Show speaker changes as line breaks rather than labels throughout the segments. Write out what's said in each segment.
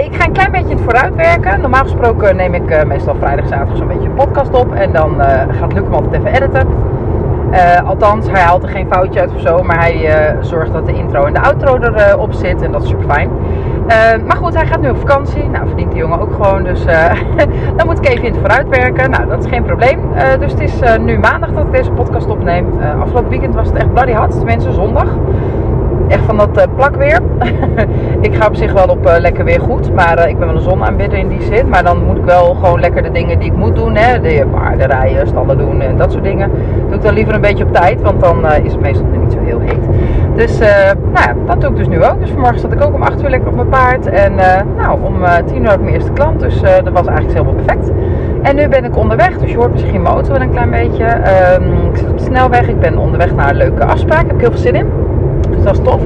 Ik ga een klein beetje het vooruit werken. Normaal gesproken neem ik uh, meestal vrijdag, zaterdag zo'n beetje een podcast op. En dan uh, gaat Luc hem altijd even editen. Uh, althans, hij haalt er geen foutje uit of zo. Maar hij zorgt dat de intro en de outro erop zit. En dat is super fijn. maar goed, hij gaat nu op vakantie. Nou, verdient die jongen ook gewoon. Dus dan moet ik even in het vooruit werken. Nou, dat is geen probleem. dus het is nu maandag dat ik deze podcast opneem. afgelopen weekend was het echt bloody hot. Tenminste, zondag echt van dat uh, plakweer. ik ga op zich wel op uh, lekker weer goed. Maar uh, ik ben wel een zonaanbidder in die zin. Maar dan moet ik wel gewoon lekker de dingen die ik moet doen. Hè, de paarden rijden, stallen doen en dat soort dingen. Doe ik dan liever een beetje op tijd. Want dan is het meestal niet zo heel heet. Dus nou ja, dat doe ik dus nu ook. Dus vanmorgen zat ik ook om 8 uur lekker op mijn paard. En nou, om 10 uur had ik mijn eerste klant. Dus dat was eigenlijk helemaal perfect. En nu ben ik onderweg. Dus je hoort misschien mijn auto wel een klein beetje. Um, ik zit op de snelweg. Ik ben onderweg naar een leuke afspraak. Heb ik heel veel zin in. Dat is tof.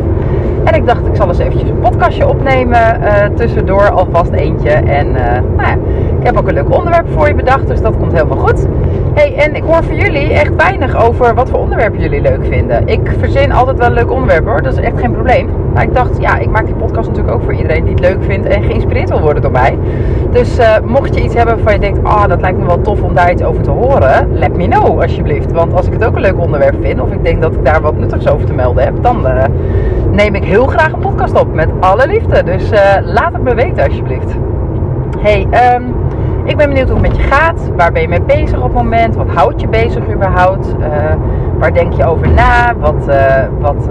En ik dacht, ik zal eens eventjes een podcastje opnemen. Uh, tussendoor alvast eentje. En uh, nou ja, ik heb ook een leuk onderwerp voor je bedacht. Dus dat komt helemaal goed. Hey, en ik hoor van jullie echt weinig over wat voor onderwerpen jullie leuk vinden. Ik verzin altijd wel een leuk onderwerp hoor. Dat is echt geen probleem. Maar ik dacht, ja, ik maak die podcast natuurlijk ook voor iedereen die het leuk vindt en geïnspireerd wil worden door mij. Dus uh, mocht je iets hebben waarvan je denkt, ah, oh, dat lijkt me wel tof om daar iets over te horen, let me know alsjeblieft. Want als ik het ook een leuk onderwerp vind, of ik denk dat ik daar wat nuttigs over te melden heb, dan uh, neem ik heel graag een podcast op met alle liefde. Dus uh, laat het me weten alsjeblieft. Hey, um, ik ben benieuwd hoe het met je gaat. Waar ben je mee bezig op het moment? Wat houdt je bezig überhaupt? Waar denk je over na? Wat, wat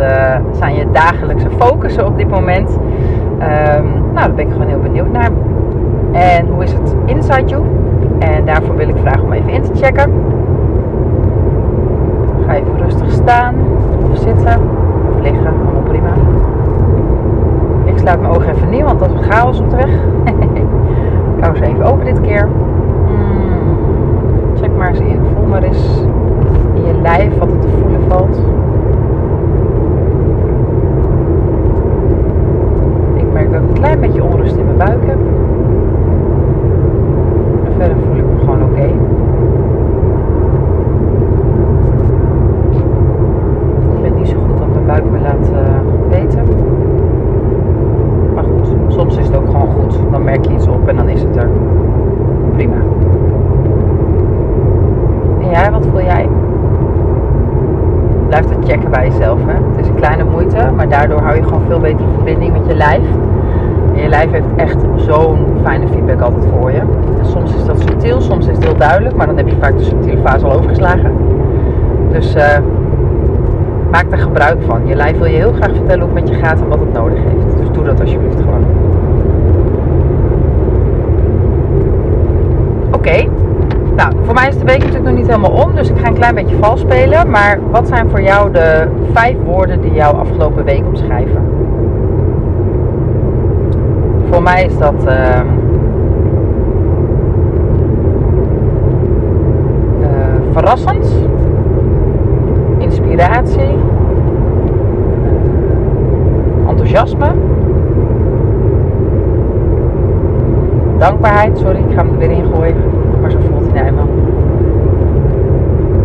zijn je dagelijkse focussen op dit moment? Um, nou, daar ben ik gewoon heel benieuwd naar. En hoe is het inside you? En daarvoor wil ik vragen om even in te checken. Ga even rustig staan of zitten of liggen. Allemaal prima. Ik sluit mijn ogen even neer, want dat is chaos op de weg. Ik hou ze even open dit keer. Hmm. Check maar eens in. Voel maar eens in je lijf wat er te voelen valt. Ik merk dat ik een klein beetje onrust in mijn buik heb. En verder voel ik me gewoon oké. Okay. Ik ben niet zo goed dat mijn buik me laat uh, weten. Maar goed, soms is het ook gewoon goed. Dan merk je iets op en dan is het er. Prima. En jij, wat voel jij? Blijf het checken bij jezelf. Hè? Het is een kleine moeite, maar daardoor hou je gewoon veel betere verbinding met je lijf. En je lijf heeft echt zo'n fijne feedback altijd voor je. En soms is dat subtiel, soms is het heel duidelijk, maar dan heb je vaak de subtiele fase al overgeslagen. Dus uh, maak er gebruik van. Je lijf wil je heel graag vertellen hoe het met je gaat en wat het nodig heeft. Dus doe dat alsjeblieft gewoon. Oké. Nou, voor mij is de week niet helemaal om, dus ik ga een klein beetje vals spelen. Maar wat zijn voor jou de vijf woorden die jouw afgelopen week omschrijven? Voor mij is dat uh, uh, verrassend, inspiratie, enthousiasme, dankbaarheid. Sorry, ik ga hem er weer in gooien, maar zo voelt hij nou eenmaal.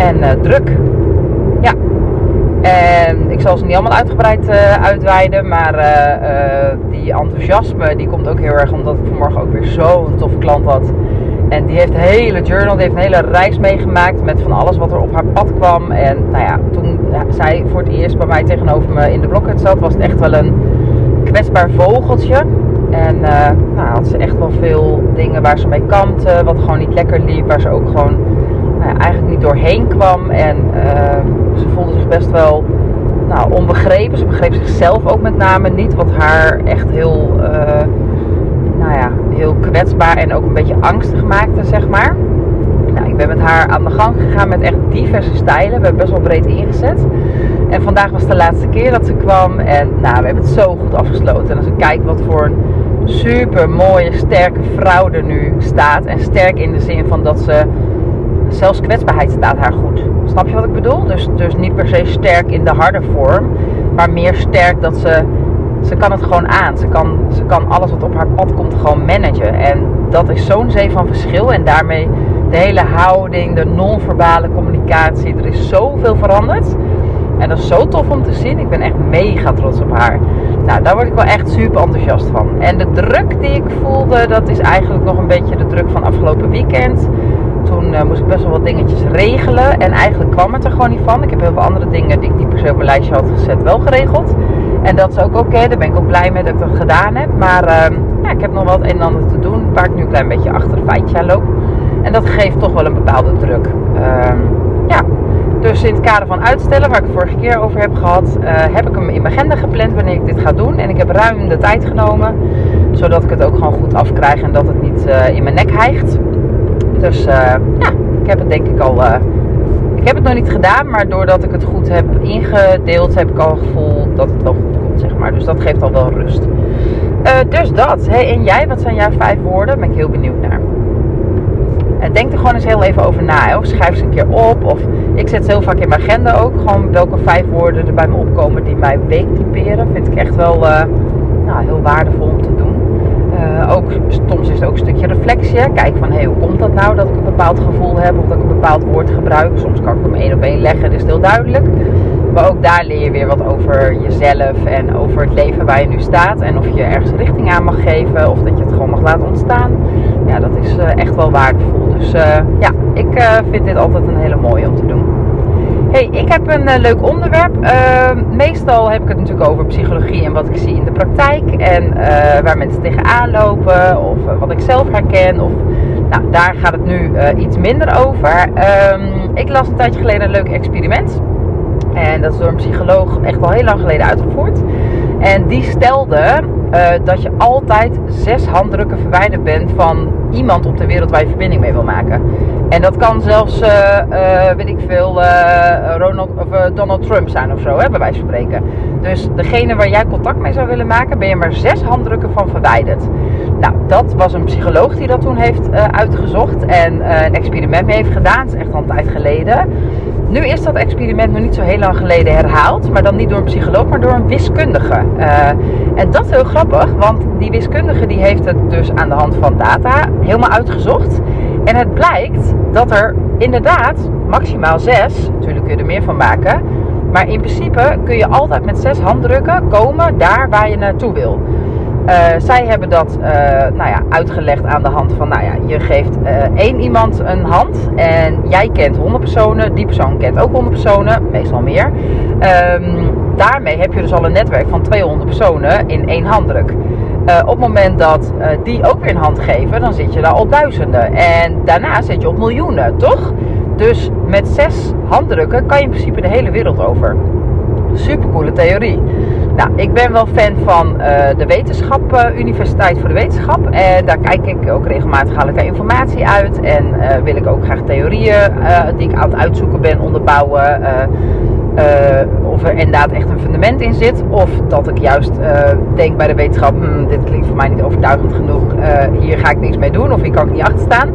En uh, druk. Ja. En ik zal ze niet allemaal uitgebreid uh, uitweiden, maar uh, die enthousiasme die komt ook heel erg omdat ik vanmorgen ook weer zo'n toffe klant had. En die heeft een hele journal, die heeft een hele reis meegemaakt met van alles wat er op haar pad kwam. En nou ja, toen zij voor het eerst bij mij tegenover me in de blokhut zat, was het echt wel een kwetsbaar vogeltje. En nou, had ze echt wel veel dingen waar ze mee kampte, wat gewoon niet lekker liep, waar ze ook gewoon nou, eigenlijk niet doorheen kwam. En uh, ze voelde zich best wel nou, onbegrepen. Ze begreep zichzelf ook met name niet, wat haar echt heel, uh, nou ja, heel kwetsbaar en ook een beetje angstig maakte, zeg maar. Nou, ik ben met haar aan de gang gegaan met echt diverse stijlen. We hebben best wel breed ingezet. En vandaag was de laatste keer dat ze kwam. En nou, we hebben het zo goed afgesloten. En als ik kijk wat voor een super mooie, sterke vrouw er nu staat. En sterk in de zin van dat ze zelfs kwetsbaarheid staat haar goed. Snap je wat ik bedoel? Dus, dus niet per se sterk in de harde vorm, maar meer sterk dat ze, ze kan het gewoon aan. Ze kan, ze kan alles wat op haar pad komt gewoon managen. En dat is zo'n zee van verschil. En daarmee de hele houding, de non-verbale communicatie. Er is zoveel veranderd. En dat is zo tof om te zien. Ik ben echt mega trots op haar. Nou, daar word ik wel echt super enthousiast van. En de druk die ik voelde, dat is eigenlijk nog een beetje de druk van afgelopen weekend. Toen uh, moest ik best wel wat dingetjes regelen. En eigenlijk kwam het er gewoon niet van. Ik heb heel veel andere dingen die ik niet per se op mijn lijstje had gezet, wel geregeld. En dat is ook oké. Daar ben ik ook blij mee dat ik dat gedaan heb. Maar uh, ja, ik heb nog het een en ander te doen. Waar ik nu een klein beetje achter de feitje aan loop. En dat geeft toch wel een bepaalde druk. Uh, ja, dus in het kader van uitstellen, waar ik het vorige keer over heb gehad, uh, heb ik hem in mijn agenda gepland wanneer ik dit ga doen. En ik heb ruim de tijd genomen, zodat ik het ook gewoon goed afkrijg en dat het niet uh, in mijn nek hijgt. Dus uh, ja, ik heb het denk ik al. ik heb het nog niet gedaan, maar doordat ik het goed heb ingedeeld, heb ik al het gevoel dat het wel goed komt, zeg maar. Dus dat geeft al wel rust. dus dat. Hey, en jij, wat zijn jouw vijf woorden? Ben ik heel benieuwd naar. Denk er gewoon eens heel even over na. Of schrijf ze een keer op. Of ik zet ze heel vaak in mijn agenda ook. Gewoon welke vijf woorden er bij me opkomen die mij weektyperen. Vind ik echt wel nou, heel waardevol om te doen. Uh, ook, soms is het ook een stukje reflectie. Kijk van hey, hoe komt dat nou dat ik een bepaald gevoel heb of dat ik een bepaald woord gebruik. Soms kan ik hem één op één leggen, dat is heel duidelijk. Maar ook daar leer je weer wat over jezelf en over het leven waar je nu staat. En of je ergens richting aan mag geven of dat je het gewoon mag laten ontstaan. Ja, dat is uh, echt wel waardevol. Dus uh, ja, ik vind dit altijd een hele mooie om te doen. Hey, ik heb een leuk onderwerp. meestal heb ik het natuurlijk over psychologie en wat ik zie in de praktijk. En waar mensen tegenaan lopen of wat ik zelf herken. Of, nou, daar gaat het nu iets minder over. Um, ik las een tijdje geleden een leuk experiment. En dat is door een psycholoog echt al heel lang geleden uitgevoerd. En die stelde uh, dat je altijd zes handdrukken verwijderd bent van iemand op de wereld waar je verbinding mee wil maken. En dat kan zelfs, uh, uh, weet ik veel, Ronald, of, Donald Trump zijn of zo, hè, bij wijze van spreken. Dus degene waar jij contact mee zou willen maken, ben je maar zes handdrukken van verwijderd. Nou, dat was een psycholoog die dat toen heeft uitgezocht en een experiment mee heeft gedaan. Het is echt al een tijd geleden. Nu is dat experiment nog niet zo heel lang geleden herhaald, maar dan niet door een psycholoog, maar door een wiskundige. Uh, en dat is heel grappig, want die wiskundige die heeft het dus aan de hand van data helemaal uitgezocht. En het blijkt dat er inderdaad maximaal zes, natuurlijk kun je er meer van maken, maar in principe kun je altijd met zes handdrukken komen daar waar je naartoe wil. Uh, zij hebben dat uh, nou ja, uitgelegd aan de hand van, nou ja, je geeft uh, één iemand een hand en jij kent 100 personen, die persoon kent ook 100 personen, meestal meer. Um, daarmee heb je dus al een netwerk van 200 personen in één handdruk. op het moment dat die ook weer een hand geven, dan zit je daar al duizenden. En daarna zit je op miljoenen, toch? Dus met zes handdrukken kan je in principe de hele wereld over. Supercoole theorie. Nou, ik ben wel fan van uh, de wetenschap, uh, Universiteit voor de Wetenschap. En daar kijk ik ook regelmatig, haal ik informatie uit. En wil ik ook graag theorieën die ik aan het uitzoeken ben onderbouwen. of er inderdaad echt een fundament in zit. Of dat ik juist denk bij de wetenschap, hm, dit klinkt voor mij niet overtuigend genoeg. hier ga ik niks mee doen of hier kan ik niet achter staan.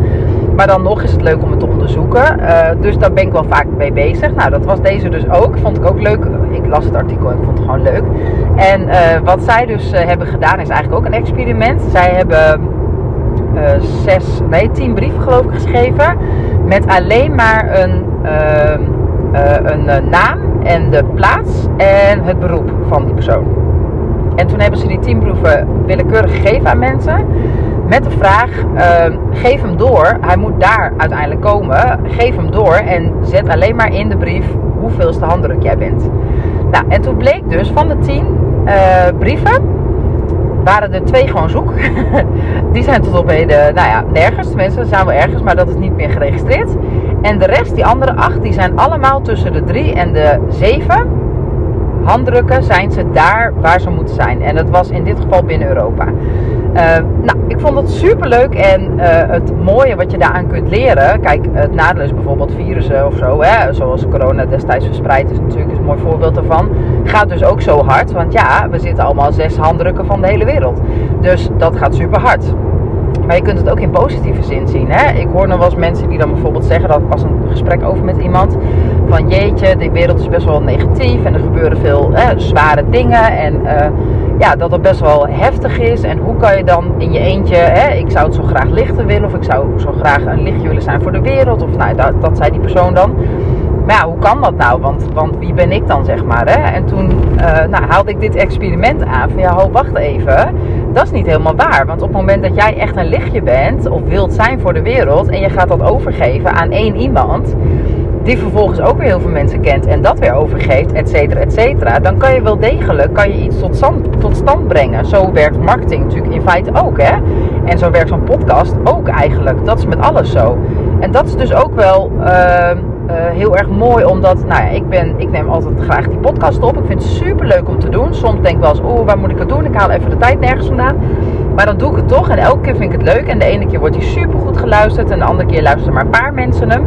Maar dan nog is het leuk om het te onderzoeken. Dus daar ben ik wel vaak mee bezig. Nou, dat was deze dus ook. Vond ik ook leuk. Ik las het artikel en ik vond het gewoon leuk. En uh, wat zij dus uh, hebben gedaan is eigenlijk ook een experiment. Zij hebben zes, nee, tien brieven geloof ik geschreven. Met alleen maar een, ehm, een naam en de plaats en het beroep van die persoon. En toen hebben ze die tien brieven willekeurig gegeven aan mensen. Met de vraag: uh, geef hem door. Hij moet daar uiteindelijk komen. Geef hem door en zet alleen maar in de brief hoeveelste handdruk jij bent. Nou, en toen bleek dus van de tien uh, brieven waren er twee gewoon zoek. die zijn tot op heden, nou ja, nergens. Tenminste, ze zijn wel ergens, maar dat is niet meer geregistreerd. En de rest, die andere acht, die zijn allemaal tussen de drie en de zeven handdrukken zijn ze daar waar ze moeten zijn. En dat was in dit geval binnen Europa. Nou, ik vond het super leuk en het mooie wat je daaraan kunt leren. Kijk, het nadeel is bijvoorbeeld virussen of zo, hè, zoals corona destijds verspreid is natuurlijk een mooi voorbeeld daarvan. Gaat dus ook zo hard, want ja, we zitten allemaal zes handdrukken van de hele wereld. Dus dat gaat super hard. Maar je kunt het ook in positieve zin zien. Hè? Ik hoor nog wel eens mensen die dan bijvoorbeeld zeggen, dat was een gesprek over met iemand, van jeetje, de wereld is best wel negatief en er gebeuren veel zware dingen en uh, ja, dat het best wel heftig is. En hoe kan je dan in je eentje, ik zou het zo graag lichter willen of ik zou zo graag een lichtje willen zijn voor de wereld of nou, dat, dat zei die persoon dan. Maar ja, hoe kan dat nou? Want, want wie ben ik dan, zeg maar? Hè? En toen uh, nou, haalde ik dit experiment aan van ja, ho, wacht even. Dat is niet helemaal waar. Want op het moment dat jij echt een lichtje bent of wilt zijn voor de wereld en je gaat dat overgeven aan één iemand, die vervolgens ook weer heel veel mensen kent en dat weer overgeeft, et cetera, et cetera, dan kan je wel degelijk kan je iets tot stand, tot stand brengen. Zo werkt marketing natuurlijk in feite ook, hè? En zo werkt zo'n podcast ook eigenlijk. Dat is met alles zo. En dat is dus ook wel. Uh, uh, heel erg mooi, omdat nou ja, ik, ben, ik neem altijd graag die podcast op. Ik vind het super leuk om te doen. Soms denk ik wel eens, oh, waar moet ik het doen? Ik haal even de tijd nergens vandaan. Maar dan doe ik het toch en elke keer vind ik het leuk. En de ene keer wordt hij super goed geluisterd en de andere keer luisteren maar een paar mensen hem.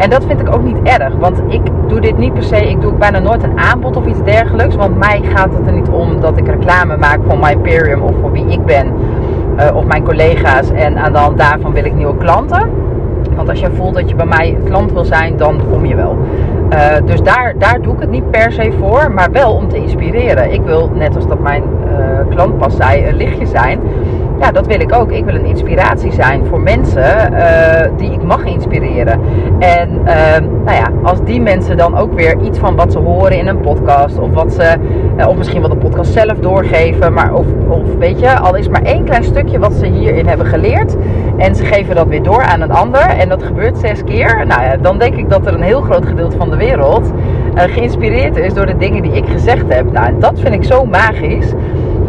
En dat vind ik ook niet erg, want ik doe dit niet per se, ik doe bijna nooit een aanbod of iets dergelijks. Want mij gaat het er niet om dat ik reclame maak voor My Imperium of voor wie ik ben. Uh, of mijn collega's en aan de hand daarvan wil ik nieuwe klanten. Want als je voelt dat je bij mij klant wil zijn, dan kom je wel. Uh, dus daar, daar doe ik het niet per se voor, maar wel om te inspireren. Ik wil, net als dat mijn uh, klant pas zei, een lichtje zijn ja, dat wil ik ook. Ik wil een inspiratie zijn voor mensen die mag inspireren. En uh, nou ja, als die mensen dan ook weer iets van wat ze horen in een podcast, of wat ze, uh, of misschien wat de podcast zelf doorgeven, maar of, of weet je, al is maar één klein stukje wat ze hierin hebben geleerd. En ze geven dat weer door aan een ander. En dat gebeurt zes keer. Nou ja, dan denk ik dat er een heel groot gedeelte van de wereld geïnspireerd is door de dingen die ik gezegd heb. Nou, en dat vind ik zo magisch.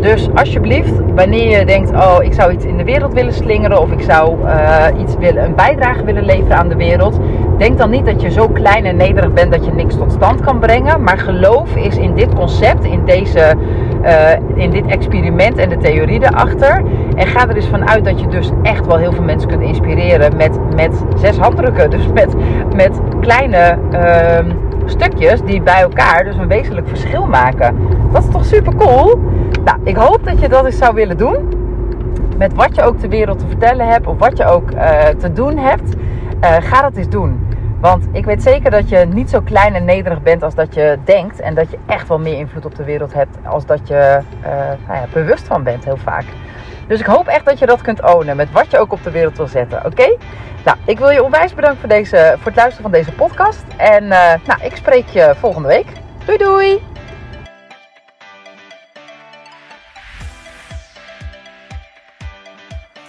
Dus alsjeblieft, wanneer je denkt, oh, ik zou iets in de wereld willen slingeren of ik zou uh, iets willen, een bijdrage willen leveren aan de wereld, denk dan niet dat je zo klein en nederig bent dat je niks tot stand kan brengen. Maar geloof is in dit concept, in, deze, uh, in dit experiment en de theorie erachter. En ga er eens vanuit dat je dus echt wel heel veel mensen kunt inspireren met, met zes handdrukken. Dus met, met kleine uh, stukjes die bij elkaar dus een wezenlijk verschil maken. Dat is toch super cool? Nou, ik hoop dat je dat eens zou willen doen. Met wat je ook de wereld te vertellen hebt of wat je ook uh, te doen hebt. Uh, ga dat eens doen. Want ik weet zeker dat je niet zo klein en nederig bent als dat je denkt. En dat je echt wel meer invloed op de wereld hebt als dat je uh, nou ja, bewust van bent, heel vaak. Dus ik hoop echt dat je dat kunt ownen met wat je ook op de wereld wil zetten. Oké? Nou, ik wil je onwijs bedanken voor, deze, voor het luisteren van deze podcast. En nou, ik spreek je volgende week. Doei doei!